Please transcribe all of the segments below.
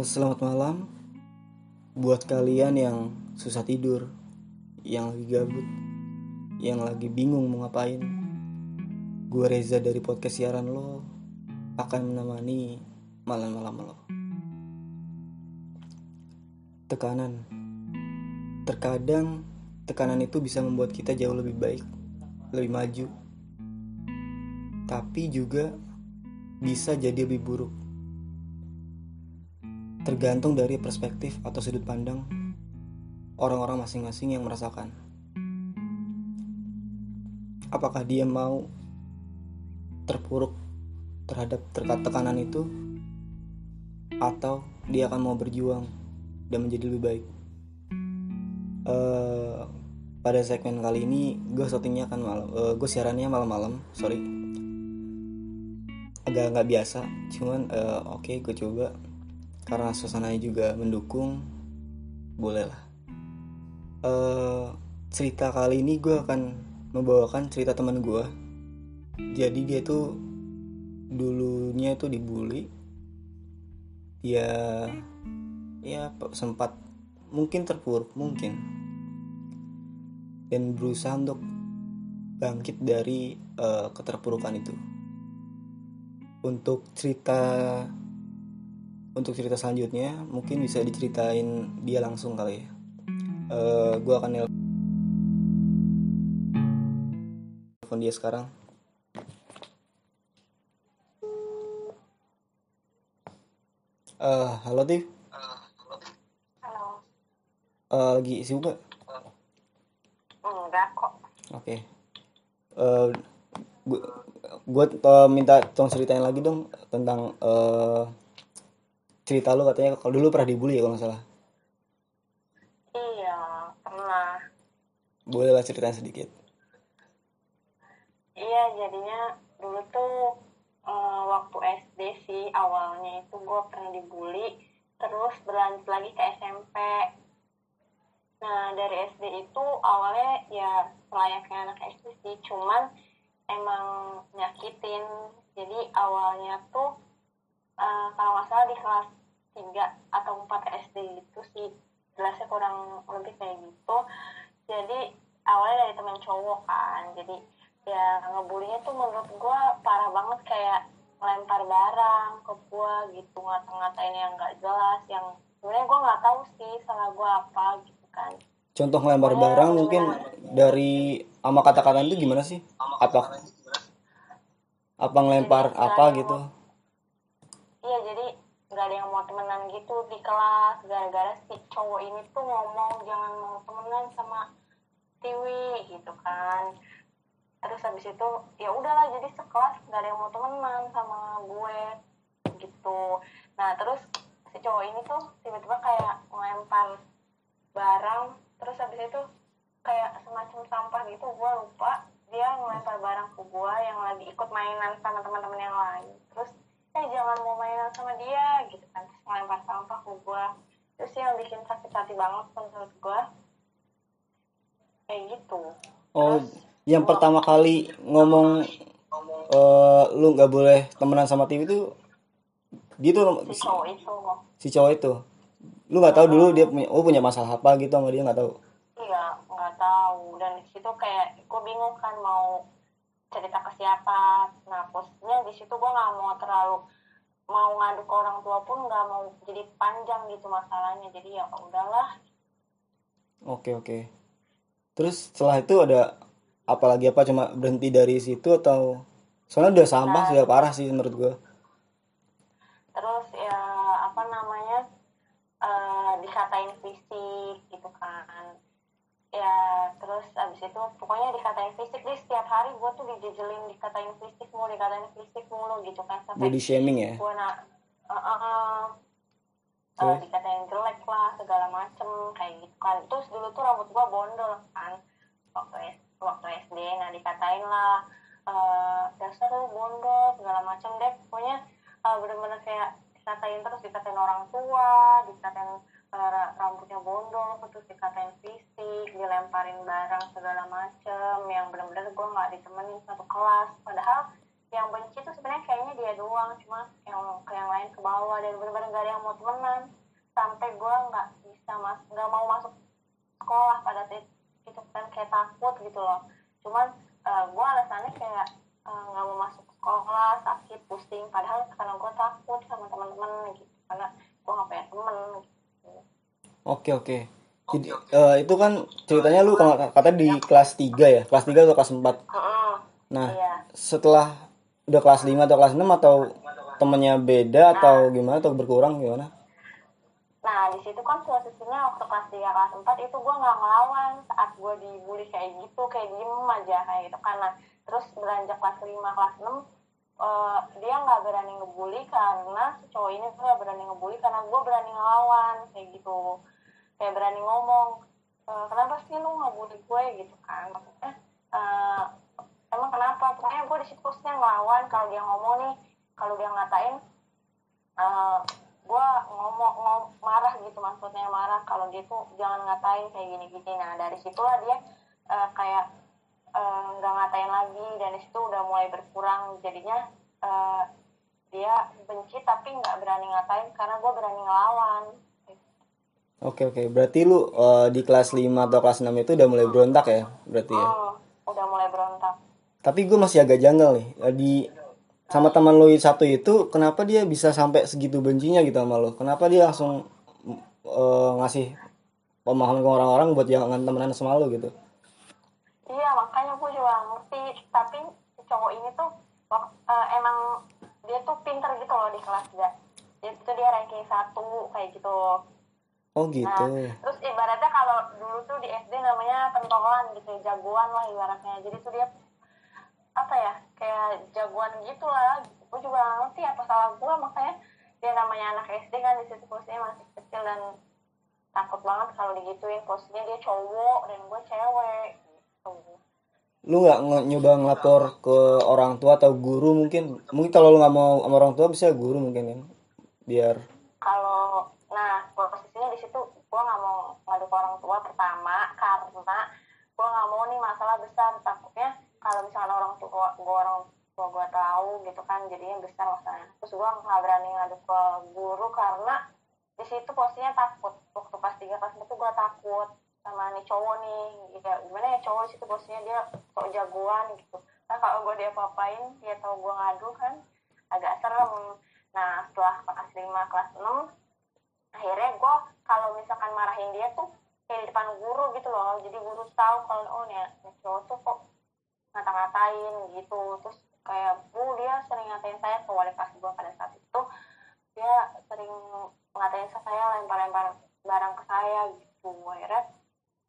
Selamat malam buat kalian yang susah tidur, yang lagi gabut, yang lagi bingung mau ngapain. Gue Reza dari podcast siaran lo akan menemani malam-malam lo. Tekanan. Terkadang tekanan itu bisa membuat kita jauh lebih baik, lebih maju. Tapi juga bisa jadi lebih buruk tergantung dari perspektif atau sudut pandang orang-orang masing-masing yang merasakan. Apakah dia mau terpuruk terhadap tekanan itu, atau dia akan mau berjuang dan menjadi lebih baik? Uh, pada segmen kali ini gue syutingnya akan malam, uh, gue siarannya malam-malam, sorry, agak nggak biasa, cuman uh, oke okay, gue coba karena suasananya juga mendukung bolehlah. Uh, cerita kali ini gue akan membawakan cerita teman gue jadi dia tuh dulunya tuh dibully. Dia ya sempat mungkin terpuruk mungkin. Dan berusaha untuk bangkit dari uh, keterpurukan itu. Untuk cerita untuk cerita selanjutnya mungkin bisa diceritain dia langsung kali ya. Uh, eh, gue akan nelfon dia sekarang. Uh, halo Tif. Halo uh, lagi sibuk gak? enggak kok. Oke. Okay. uh, gue uh, minta tolong ceritain lagi dong tentang uh, cerita lu katanya kalau dulu pernah dibully ya kalau nggak salah. Iya pernah. Boleh lah ceritain sedikit. Iya jadinya dulu tuh uh, waktu SD sih awalnya itu gue pernah dibully terus berlanjut lagi ke SMP nah dari SD itu awalnya ya layaknya anak SD sih cuman emang nyakitin. Jadi awalnya tuh uh, kalau nggak salah di kelas tiga atau empat SD gitu sih. Jelasnya kurang lebih kayak gitu. Jadi awalnya dari teman cowok kan. Jadi ya ngebulinya tuh menurut gue parah banget kayak melempar barang ke gue gitu ngata-ngatain yang nggak jelas yang sebenarnya gue nggak tahu sih salah gue apa gitu kan. Contoh ngelempar barang mungkin dari ama kata-kata itu gimana sih? Apa apa ngelempar apa gitu? Iya jadi nggak ada yang mau temenan gitu di kelas. Gara-gara si cowok ini tuh ngomong jangan mau temenan sama Tiwi gitu kan. Terus habis itu ya udahlah jadi sekelas nggak ada yang mau temenan sama gue gitu. Nah terus si cowok ini tuh tiba-tiba kayak ngelempar barang terus habis itu kayak semacam sampah gitu gue lupa. Dia ngelempar barang ke gue yang lagi ikut mainan sama teman-teman yang lain. Terus eh jangan mau mainan sama dia gitu kan. Terus ngelempar sampah ke gue terus yang bikin sakit hati banget menurut gue kayak gitu. Oh terus, yang gua, pertama kali ngomong uh, lu nggak boleh temenan sama TV itu gitu si cowok itu. si cowok itu. Lu nggak tahu dulu dia punya oh punya masalah apa gitu sama dia nggak tahu. Iya nggak tahu. Dan di situ kayak gue bingung kan mau cerita ke siapa nah posnya di situ gue nggak mau terlalu mau ngadu ke orang tua pun nggak mau jadi panjang gitu masalahnya. Jadi ya udahlah. Oke oke. Terus setelah itu ada apalagi apa cuma berhenti dari situ atau? Soalnya udah sampah nah, sudah parah sih menurut gue terus ya apa namanya uh, dikatain fisik gitu kan ya terus abis itu pokoknya dikatain fisik. Deh setiap hari gue tuh dijejelin dikatain fisik mulu dikatain fisik mulu gitu kan sampai body shaming ya? gue nak uh, uh, uh, uh, dikatain jelek lah segala macem kayak gitu kan. Terus dulu tuh rambut gue bondol kan waktu waktu SD nah dikatain lah uh, dasar lu bondol segala macem deh. Pokoknya uh, bener-bener kayak dikatain terus dikatain orang tua dikatain rambutnya bondol terus dikatain fisik dilemparin barang segala macem yang bener-bener gue nggak ditemenin satu kelas. Padahal yang benci tuh sebenarnya kayaknya dia doang cuma yang ke yang lain ke bawah dan benar-benar gak ada yang mau temenan. Sampai gue nggak bisa mas nggak mau masuk sekolah pada saat itu kan kayak takut gitu loh. Cuman uh, gue alasannya kayak nggak uh, mau masuk sekolah sakit pusing. Padahal karena gue takut sama teman-teman gitu karena gue nggak punya temen gitu. Oke oke jadi uh, itu kan ceritanya lu kalau kata di kelas 3 ya kelas 3 atau kelas 4 nah iya. setelah udah kelas 5 atau kelas 6 atau temennya beda atau nah. gimana atau berkurang gimana Nah, di situ kan posisinya waktu kelas 3, kelas 4 itu gue nggak ngelawan saat gue dibully kayak gitu, kayak diem aja kayak gitu. Karena terus beranjak kelas 5, kelas 6, uh, dia nggak berani ngebully karena si cowok ini tuh nggak berani ngebully karena gue berani ngelawan kayak gitu. Kayak berani ngomong, e, kenapa sih lu ngebully gue gitu kan. Maksudnya, uh, emang kenapa? Pokoknya gue di situ posisinya ngelawan kalau dia ngomong nih, kalau dia ngatain, uh, gue ngomong ngom, marah gitu maksudnya marah kalau dia tuh jangan ngatain kayak gini gini nah dari situlah dia uh, kayak nggak uh, ngatain lagi dan di situ udah mulai berkurang jadinya uh, dia benci tapi nggak berani ngatain karena gue berani ngelawan Oke oke, berarti lu uh, di kelas 5 atau kelas 6 itu udah mulai berontak ya? Berarti ya? Hmm, udah mulai berontak. Tapi gue masih agak janggal nih. Di sama teman lo satu itu kenapa dia bisa sampai segitu bencinya gitu sama lo kenapa dia langsung uh, ngasih pemahaman ke orang-orang buat jangan temenan sama lo gitu iya makanya gue juga tapi cowok ini tuh uh, emang dia tuh pinter gitu loh di kelas gak itu dia ranking satu kayak gitu Oh gitu. Nah, terus ibaratnya kalau dulu tuh di SD namanya pentolan gitu, jagoan lah ibaratnya. Jadi tuh dia apa ya kayak jagoan gitu lah gue juga gak ngerti apa salah gue makanya dia namanya anak SD kan di situ posisinya masih kecil dan takut banget kalau digituin posisinya dia cowok dan gue cewek gitu. Lu nggak nyoba ngelapor ke orang tua atau guru mungkin? Mungkin kalau lu nggak mau sama orang tua bisa guru mungkin kan? Biar kalau nah posisinya di situ gue nggak mau ngadu ke orang tua pertama karena gue nggak mau nih masalah besar. Takutnya kalau misalnya orang tua gue orang tua gue tahu gitu kan jadinya besar masalahnya terus gue nggak berani ngadu ke guru karena di situ posisinya takut. Waktu pas tiga kelas itu gue takut sama nih cowok nih. Ya gimana ya cowok situ posisinya dia kok jagoan gitu. Kan kalau gue dia papain dia tahu gue ngadu kan agak serem. Nah setelah kelas lima kelas enam akhirnya gue kalau misalkan marahin dia tuh kayak di depan guru gitu loh. Jadi guru tahu kalau oh nih, nih cowok tuh kok ngata-ngatain gitu. Terus kayak bu dia sering ngatain saya ke wali kelas gue pada saat itu. Dia sering ngatain saya lempar-lempar barang ke saya gitu. Akhirnya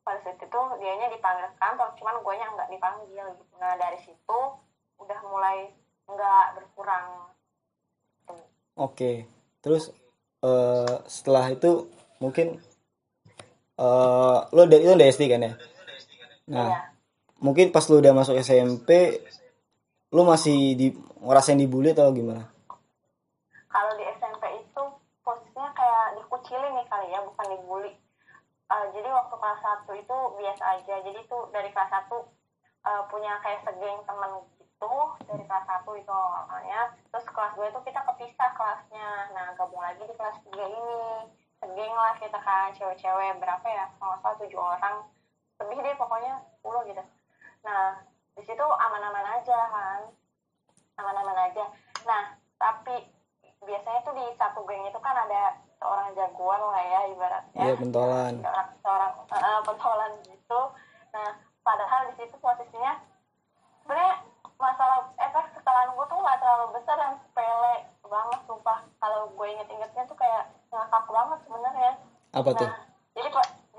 pada saat itu dianya dipanggil ke kantor cuman gue nya nggak dipanggil gitu nah dari situ udah mulai nggak berkurang gitu. oke terus uh, setelah itu mungkin uh, lo dari itu udah SD kan ya nah iya mungkin pas lu udah masuk SMP lu masih di ngerasain dibully atau gimana? Kalau di SMP itu posisinya kayak dikucilin nih kali ya, bukan dibully. Uh, jadi waktu kelas satu itu biasa aja. Jadi itu dari kelas satu uh, punya kayak segeng temen gitu dari kelas satu itu awalnya. Terus kelas dua itu kita kepisah kelasnya. Nah gabung lagi di kelas tiga ini. Segeng lah kita kan cewek-cewek berapa ya? Kalau salah tujuh orang. Lebih deh pokoknya 10 gitu nah di situ aman-aman aja kan aman-aman aja nah tapi biasanya tuh di satu geng itu kan ada seorang jagoan lah ya ibaratnya. Iya pentolan. Seorang, seorang uh, pentolan gitu. Nah padahal di situ posisinya sebenarnya masalah eh kesalahan gue tuh nggak terlalu besar dan sepele banget sumpah. Kalau gue inget-ingetnya tuh kayak ngakak banget sebenarnya. Apa nah, tuh? jadi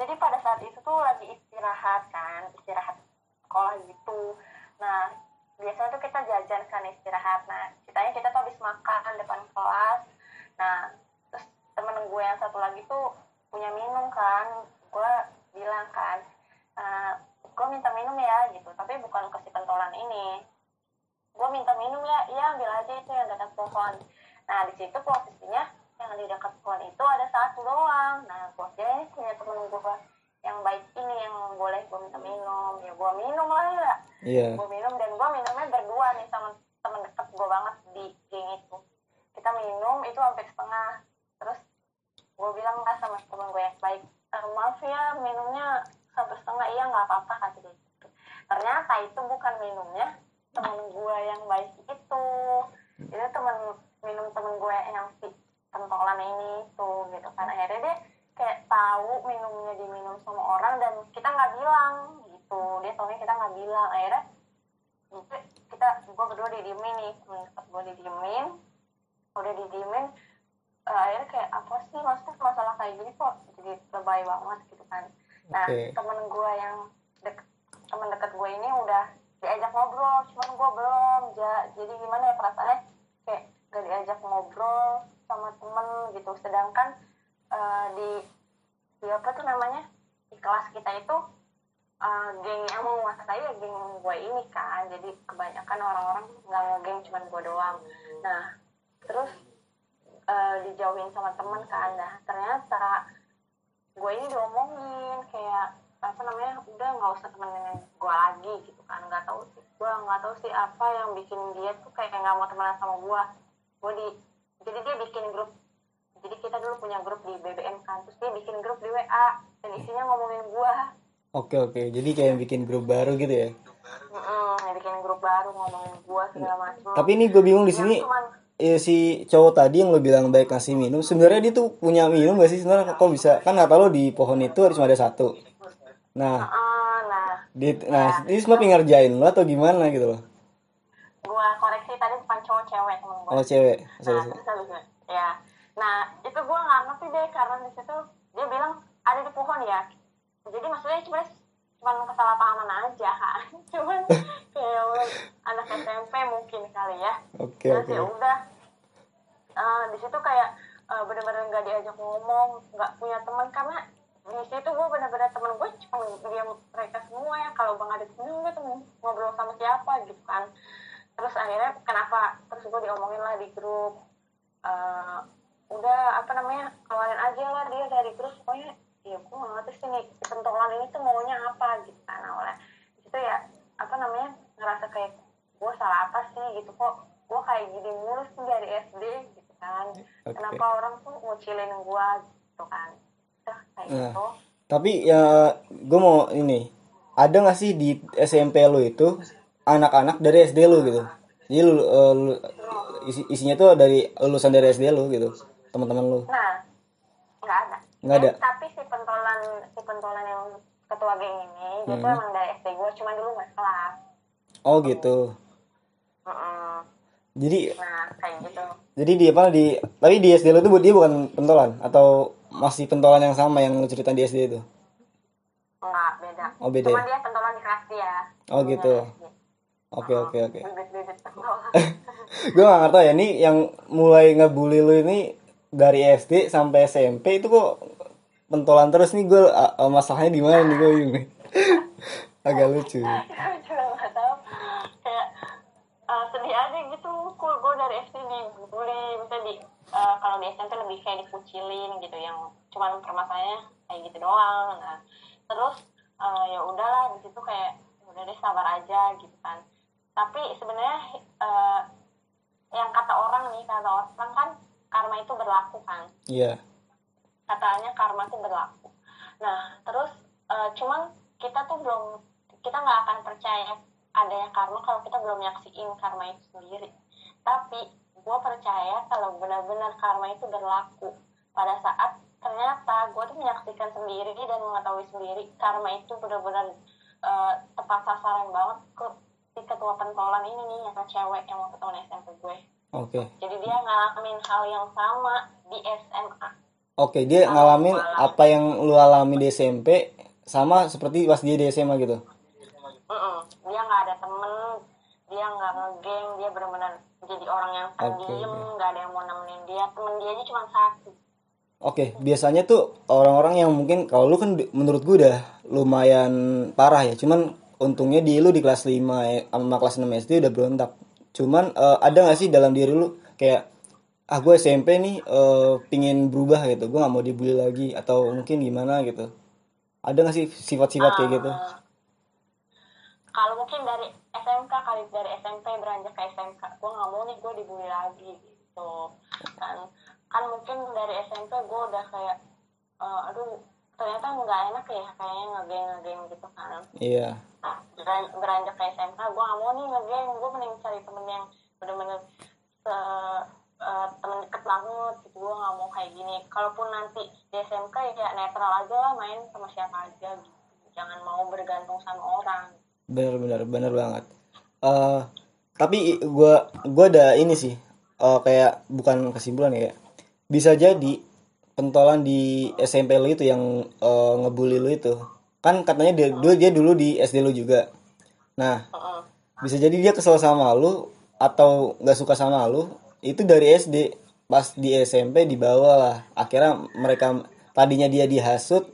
jadi pada saat itu tuh lagi istirahat kan istirahat sekolah gitu. Nah biasanya tuh kita jajan kan istirahat. Nah ceritanya kita tuh habis makan depan kelas. Nah temen gue yang satu lagi tuh punya minum kan. Gue bilang kan uh, gue minta minum ya gitu. Tapi bukan ke si pentolan ini. Gue minta minum ya iya ambil aja itu yang dekat pohon. Nah di situ posisinya yang di dekat pohon itu ada satu doang. Nah gue kira ini punya temen gue yang baik ini yang boleh gue minta minum. Ya gue minum lah ya. Yeah. gue minum dan gue minumnya berdua nih sama temen deket gue gue banget di geng itu. Kita minum itu sampai setengah terus gue bilang nggak sama temen gue yang baik. E, maaf ya minumnya sampai setengah. Iya nggak apa-apa kata dia. Gitu. ternyata itu bukan minumnya temen gue yang baik itu. Itu temen minum temen gue yang si pentolan ini tuh gitu kan. Akhirnya dia kayak tahu minumnya diminum sama orang dan kita nggak bilang gitu. Dia tahunya kita nggak bilang. Akhirnya gitu kita gue berdua didiemin nih temen gue didiemin udah didiemin uh, akhirnya kayak apa sih maksudnya masalah kayak gini kok. Jadi lebay banget gitu kan. Nah Oke. temen gue yang dek temen deket gue ini udah diajak ngobrol cuman gue belum. Ja, jadi gimana ya perasaannya? Kayak gak diajak ngobrol sama temen gitu. Sedangkan eh, di di apa tuh namanya? Di kelas kita itu eh, geng yang menguasai ya geng gue ini kan. Jadi kebanyakan orang-orang nggak ngegeng cuman gue doang. Nah terus eh, dijauhin sama temen kan nah ternyata gue ini diomongin kayak apa namanya udah nggak usah temenin gue lagi gitu kan. Nggak tahu sih gue nggak tahu sih apa yang bikin dia tuh kayak nggak mau temenan sama gue. Gue di jadi dia bikin grup jadi kita dulu punya grup di BBM kan. Terus dia bikin grup di WA dan isinya ngomongin gue. Oke oke, jadi kayak bikin grup baru gitu ya. Dia bikin grup baru ngomongin gue segala macam Tapi ini gue bingung di sini. cuman Ya, si cowok tadi yang lo bilang baik ngasih minum, sebenarnya dia tuh punya minum gak sih sebenarnya kok bisa? Kan kata lo di pohon itu cuma ada satu. Nah, ah, nah di, nah ini semua pengen ngerjain lo atau gimana gitu loh? gue koreksi tadi bukan cowok cewek temen gue Oh cewek, Nah, ya. Nah, itu gue nggak ngerti deh karena di situ dia bilang ada di pohon ya. Jadi maksudnya cuma cuma kesalahpahaman aja kan. Cuman kayak anak SMP mungkin kali ya. Oke Terus oke. ya udah. Eh, di situ kayak eh, bener-bener nggak diajak ngomong, nggak punya teman. Karena di situ gue bener-bener temen gue cuma dia mereka semua ya. Kalau bang ada temen gue temen ngobrol sama siapa gitu kan. Terus akhirnya kenapa? Terus gue diomongin lah di grup. Eh, udah apa namanya keluarin aja lah dia dari grup. Pokoknya ya gue nggak ngerti sih nih pentolan ini tuh maunya apa gitu kan awalnya. Di situ ya apa namanya ngerasa kayak gue salah apa sih? gitu. Kok gue kayak gini mulu sih dari SD gitu kan Oke. kenapa orang tuh ngucilin gue gitu kan Udah, kayak Nah. gitu Tapi ya gue mau ini, ada gak sih di SMP lo itu anak-anak dari SD lo gitu? Jadi lu, eh, lu- isi- isinya tuh dari lulusan dari SD lo gitu, teman-teman lo. nah nggak ada Nggak ada. Eh, tapi si pentolan si pentolan yang ketua geng ini dia tuh Hmm. emang dari SD gue cuman dulu nggak kelas Oh gitu. Mm-mm. Jadi nah kayak gitu jadi di apa di tapi di SD lo tuh dia bukan pentolan atau masih pentolan yang sama yang lo ceritain di SD itu? nggak beda Oh, beda cuman ya? dia pentolan di kelas dia Oh, gitu. Oke oke oke. gue gak ngerti ya ini yang mulai ngebully lu ini dari SD sampai SMP itu kok pentolan terus nih gue masalahnya di mana nih gue nih. agak lucu Aku juga nggak tahu kayak eh, sedih aja gitu gue dari SD dibully misalnya di eh, kalau di SMP lebih kayak dikucilin gitu yang cuman permasalahannya kayak gitu doang. Nah terus eh, ya udahlah di situ kayak udah deh sabar aja gitu kan. Tapi sebenarnya eh, yang kata orang nih kata orang kan karma itu berlaku kan. Iya. Katanya karma itu berlaku. Nah, terus eh, cuman kita tuh belum kita nggak akan percaya adanya karma kalau kita belum nyaksiin karma itu sendiri. Tapi gue percaya kalau benar-benar karma itu berlaku pada saat ternyata gue tuh menyaksikan sendiri dan mengetahui sendiri karma itu benar-benar eh, tepat sasaran banget ke si ketua pentolan ini nih yang cewek yang waktu tahun SMP gue. oke Jadi dia ngalamin hal yang sama di SMA. oke dia ngalamin apa yang lu alami di SMP sama seperti pas dia di SMA gitu Mm-mm. dia nggak ada temen dia nggak ngegeng dia benar-benar jadi orang yang pendiam nggak ada yang mau nemenin dia temen dia aja cuma satu Oke, biasanya tuh orang-orang yang mungkin kalau lu kan menurut gue udah lumayan parah ya. Cuman untungnya di lu di kelas 5 ya, sama kelas 6 SD udah berontak. Cuman eh, ada gak sih dalam diri lu kayak ah gue SMP nih eh, pingin berubah gitu. Gue gak mau dibully lagi atau mungkin gimana gitu. Ada gak sih sifat-sifat kayak gitu? Eh, kalau mungkin dari SMK kali dari SMP beranjak ke SMK gue nggak mau nih gue dibully lagi gitu. Kan kan mungkin dari SMP gue udah kayak uh, aduh ternyata nggak enak ya kayaknya ngegeng ngegeng gitu kan. Iya. Beran- beranjak ke SMK gue gak mau nih ngegeng. Gue mending cari temen yang bener-bener se uh, temen deket banget gitu. Gue gak mau kayak gini. Kalaupun nanti di SMK ya netral aja lah main sama siapa aja gitu. Jangan mau bergantung sama orang bener bener bener banget. Eh tapi gue gue ada ini sih eh, kayak bukan kesimpulan ya bisa jadi pentolan di SMP lu itu yang eh, ngebully lu itu. Kan katanya dia dulu dia dulu di SD lu juga. Nah bisa jadi dia kesel sama lu atau nggak suka sama lu itu dari SD pas di SMP dibawa lah. Akhirnya mereka tadinya dia dihasut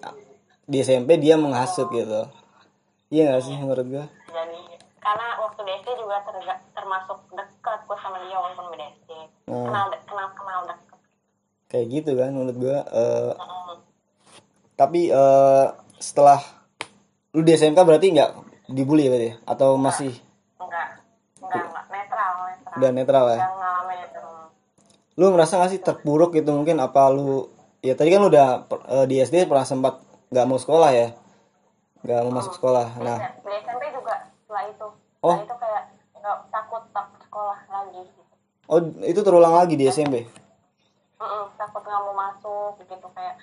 di SMP dia menghasut gitu iya gak sih menurut gue jadi karena waktu di SD juga terga- termasuk dekat gue sama dia walaupun beda SD Hmm. kenal de- kenal kenal deket. Kayak gitu kan menurut gue Eh, Heeh. tapi eh, setelah lu di SMK berarti nggak dibully berarti ya? atau masih? Enggak enggak enggak netral netral. Udah netral ya? Ngalamin itu lu merasa gak sih terpuruk gitu mungkin apa lu ya tadi kan lu udah eh, di SD pernah sempat nggak mau sekolah ya nggak mau masuk sekolah. Nah. di SMP juga setelah itu. Oh. setelah itu kayak nggak takut takut sekolah lagi gitu. Oh itu terulang lagi di SMP Mm-mm, takut nggak mau masuk gitu kayak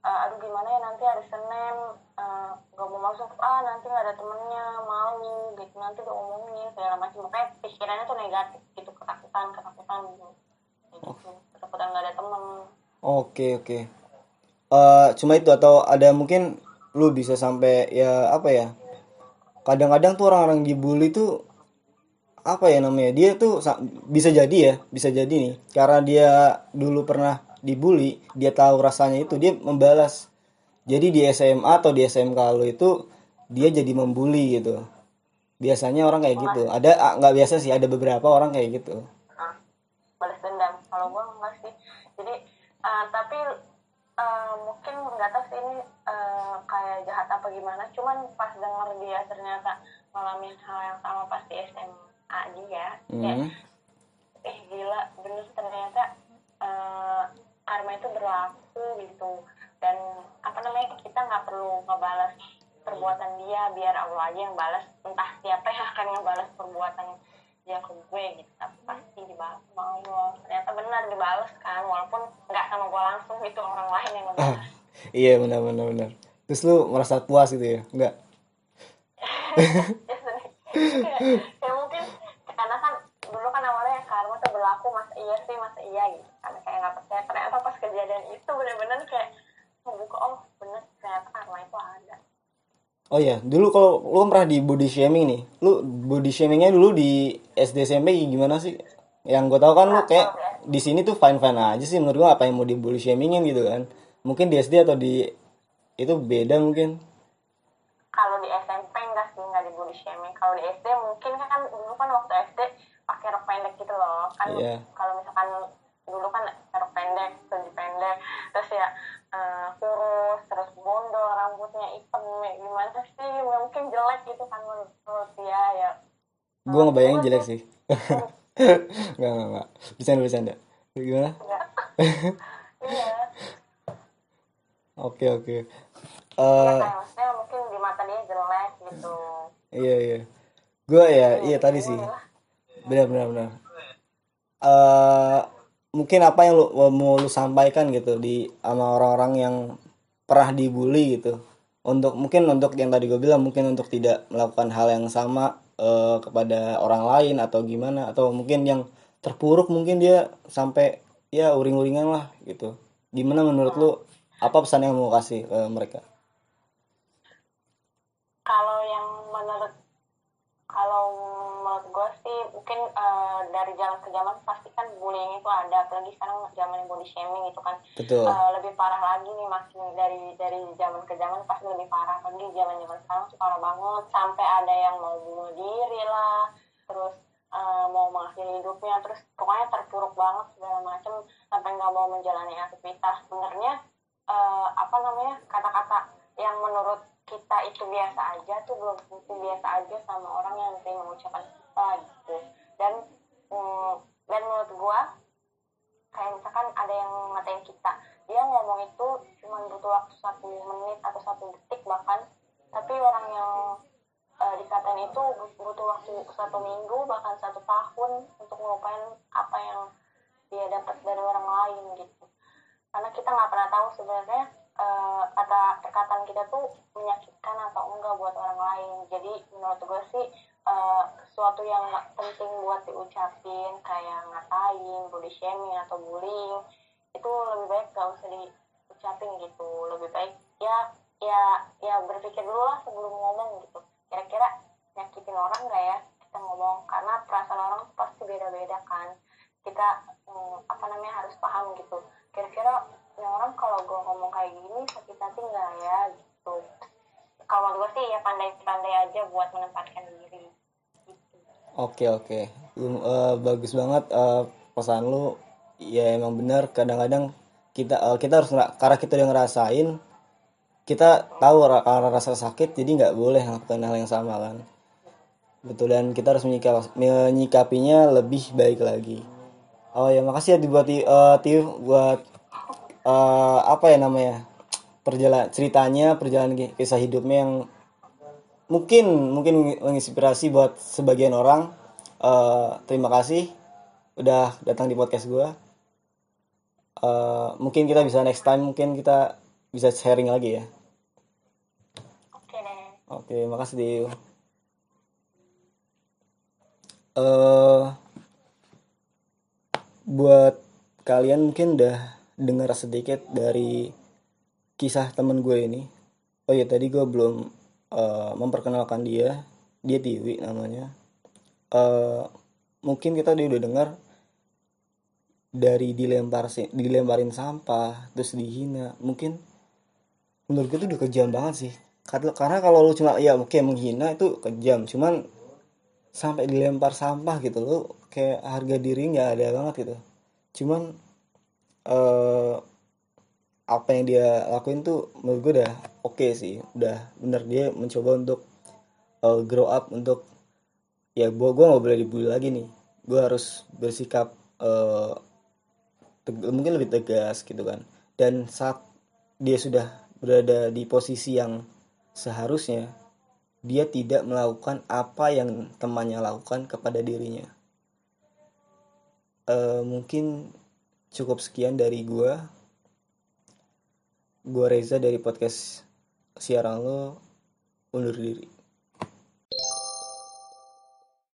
"Eh, aduh gimana ya nanti hari Senin eh, nggak mau masuk. Ah nanti nggak ada temennya malu gitu. Nanti diomongin segala macam. Makanya pikirannya tuh negatif gitu ketakutan ketakutan gitu. Kayak gitu ketakutan nggak ada temen. Oke oke. Eh, cuma itu atau ada mungkin lu bisa sampai ya apa ya kadang-kadang tuh orang-orang dibully tuh apa ya namanya dia tuh sa- bisa jadi ya bisa jadi nih karena dia dulu pernah dibully dia tahu rasanya itu dia membalas. Jadi di SMA atau di SMK lu itu dia jadi membuli gitu. Biasanya orang kayak gitu. Ada nggak biasa sih ada beberapa orang kayak gitu. Ah, balas dendam. Kalau gue enggak sih. Jadi eh, tapi eh, mungkin nggak tahu sih ini eh, kayak jahat apa gimana. Cuman pas denger dia ternyata ngalamin hal yang sama pas di SMA dia ya Hmm. eh gila bener ternyata eh, karma itu berlaku gitu. Dan apa namanya kita nggak perlu ngebalas perbuatan dia biar Allah aja yang balas. Entah siapa yang akan ngebalas perbuatan dia ke gue gitu. Tapi pasti dibalas sama Allah. Ternyata benar dibalas kan. Walaupun nggak sama gue langsung gitu orang lain yang ngebalas iya benar benar benar. Terus lu merasa puas gitu ya? Enggak ya, ya mungkin karena kan dulu kan awalnya karma tuh berlaku masa iya sih masa iya gitu. Karena kayak nggak percaya. Ternyata pas kejadian itu bener-bener kayak membuka oh bener ternyata itu oh iya dulu kalau lu kan pernah di body shaming nih. Lu body shamingnya dulu di SD SMP gimana sih? Yang gue tahu kan lu kayak di sini tuh fine fine aja sih menurut gua apa yang mau di body shamingin gitu kan. Mungkin di SD atau di itu beda mungkin. Kalau di SMP enggak sih nggak di body shaming. Kalau di SD mungkin kan dulu kan waktu SD pakai rok pendek gitu loh. Kan Iya. kalau misalkan dulu kan rok pendek baju pendek. Terus ya eh, kurus terus bondol rambutnya hitam ya gimana sih? Mungkin jelek gitu kan menurut dia ya. Gue ngebayangin jelek sih. Nggak nggak nggak. Bercanda bercanda. Gimana? Iya. Oke oke. Ya Eh, kayak maksudnya mungkin di mata dia jelek gitu. iya iya. Gue ya iya tadi sih. benar benar benar. Eh mungkin apa yang lu mau lu sampaikan gitu di sama orang-orang yang pernah dibully gitu. Untuk mungkin untuk yang tadi gue bilang mungkin untuk tidak melakukan hal yang sama eh, kepada orang lain atau gimana atau mungkin yang terpuruk mungkin dia sampai ya uring-uringan lah gitu. Gimana menurut lu? Apa pesan yang mau kasih ke mereka? Kalau yang menurut kalau menurut gue sih mungkin eh, dari zaman ke zaman pasti kan bullying itu ada apalagi sekarang zaman body shaming itu kan. Betul. Eh, lebih parah lagi nih makin dari dari zaman ke zaman pasti lebih parah apalagi zaman zaman sekarang tuh parah banget. Sampai ada yang mau bunuh diri lah terus eh, mau mengakhiri hidupnya terus pokoknya terpuruk banget segala macam sampai nggak mau menjalani aktivitas. Sebenarnya eh, apa namanya kata-kata yang menurut kita itu biasa aja tuh belum tentu biasa aja sama orang yang terima ucapan kita gitu. Dan mm, dan menurut gua kayak misalkan ada yang ngatain kita dia ngomong itu cuma butuh waktu satu menit atau satu detik bahkan. Tapi orang yang uh, dikatain itu butuh waktu satu minggu bahkan satu tahun untuk melupain apa yang dia dapat dari orang lain gitu. Karena kita nggak pernah tahu sebenarnya uh, kata perkataan kita tuh menyakitkan atau enggak buat orang lain. Jadi menurut gue sih uh, sesuatu yang penting buat diucapin kayak ngatain body shaming atau bullying itu lebih baik gak usah diucapin gitu. Lebih baik ya ya ya berpikir dulu lah sebelum ngomong gitu. Kira-kira nyakitin orang gak ya kita ngomong? Karena perasaan orang pasti beda-beda kan. Kita hmm, apa namanya harus paham gitu. Kira-kira ini orang kalau gue ngomong kayak gini sakit hati nggak ya gitu. Kalau gue sih ya pandai-pandai aja buat menempatkan diri gitu. oke oke. Uh, bagus banget uh, pesan lu. Ya emang benar. Kadang-kadang kita uh, kita harus karena kita udah ngerasain kita tahu rasa sakit jadi nggak boleh melakukan hal yang sama kan. Betul dan kita harus menyikap, menyikapinya lebih baik lagi. Oh ya makasih ya dibuat uh, buat uh, apa ya namanya perjalanan ceritanya perjalanan kisah hidupnya yang mungkin mungkin menginspirasi buat sebagian orang. Uh, terima kasih udah datang di podcast gue. Uh, mungkin kita bisa next time mungkin kita bisa sharing lagi ya. Oke. Oke, makasih Tiu. Uh, buat kalian mungkin udah dengar sedikit dari kisah temen gue ini. Oh ya tadi gue belum uh, memperkenalkan dia. Dia Tiwi namanya. Uh, mungkin kita udah dengar dari dilempar dilemparin sampah terus dihina. Mungkin menurut gue tuh udah kejam banget sih. Karena kalau lu cuma ya oke menghina itu kejam. Cuman sampai dilempar sampah gitu lo kayak harga diri nggak ada banget gitu. Cuman uh, apa yang dia lakuin tuh menurut gue udah oke okay sih. Udah bener dia mencoba untuk uh, grow up untuk ya gue gue nggak boleh dibully lagi nih. Gue harus bersikap uh, mungkin lebih tegas gitu kan. Dan saat dia sudah berada di posisi yang seharusnya dia tidak melakukan apa yang temannya lakukan kepada dirinya. Uh, mungkin cukup sekian dari gue. Gue Reza dari podcast siaran lo undur diri.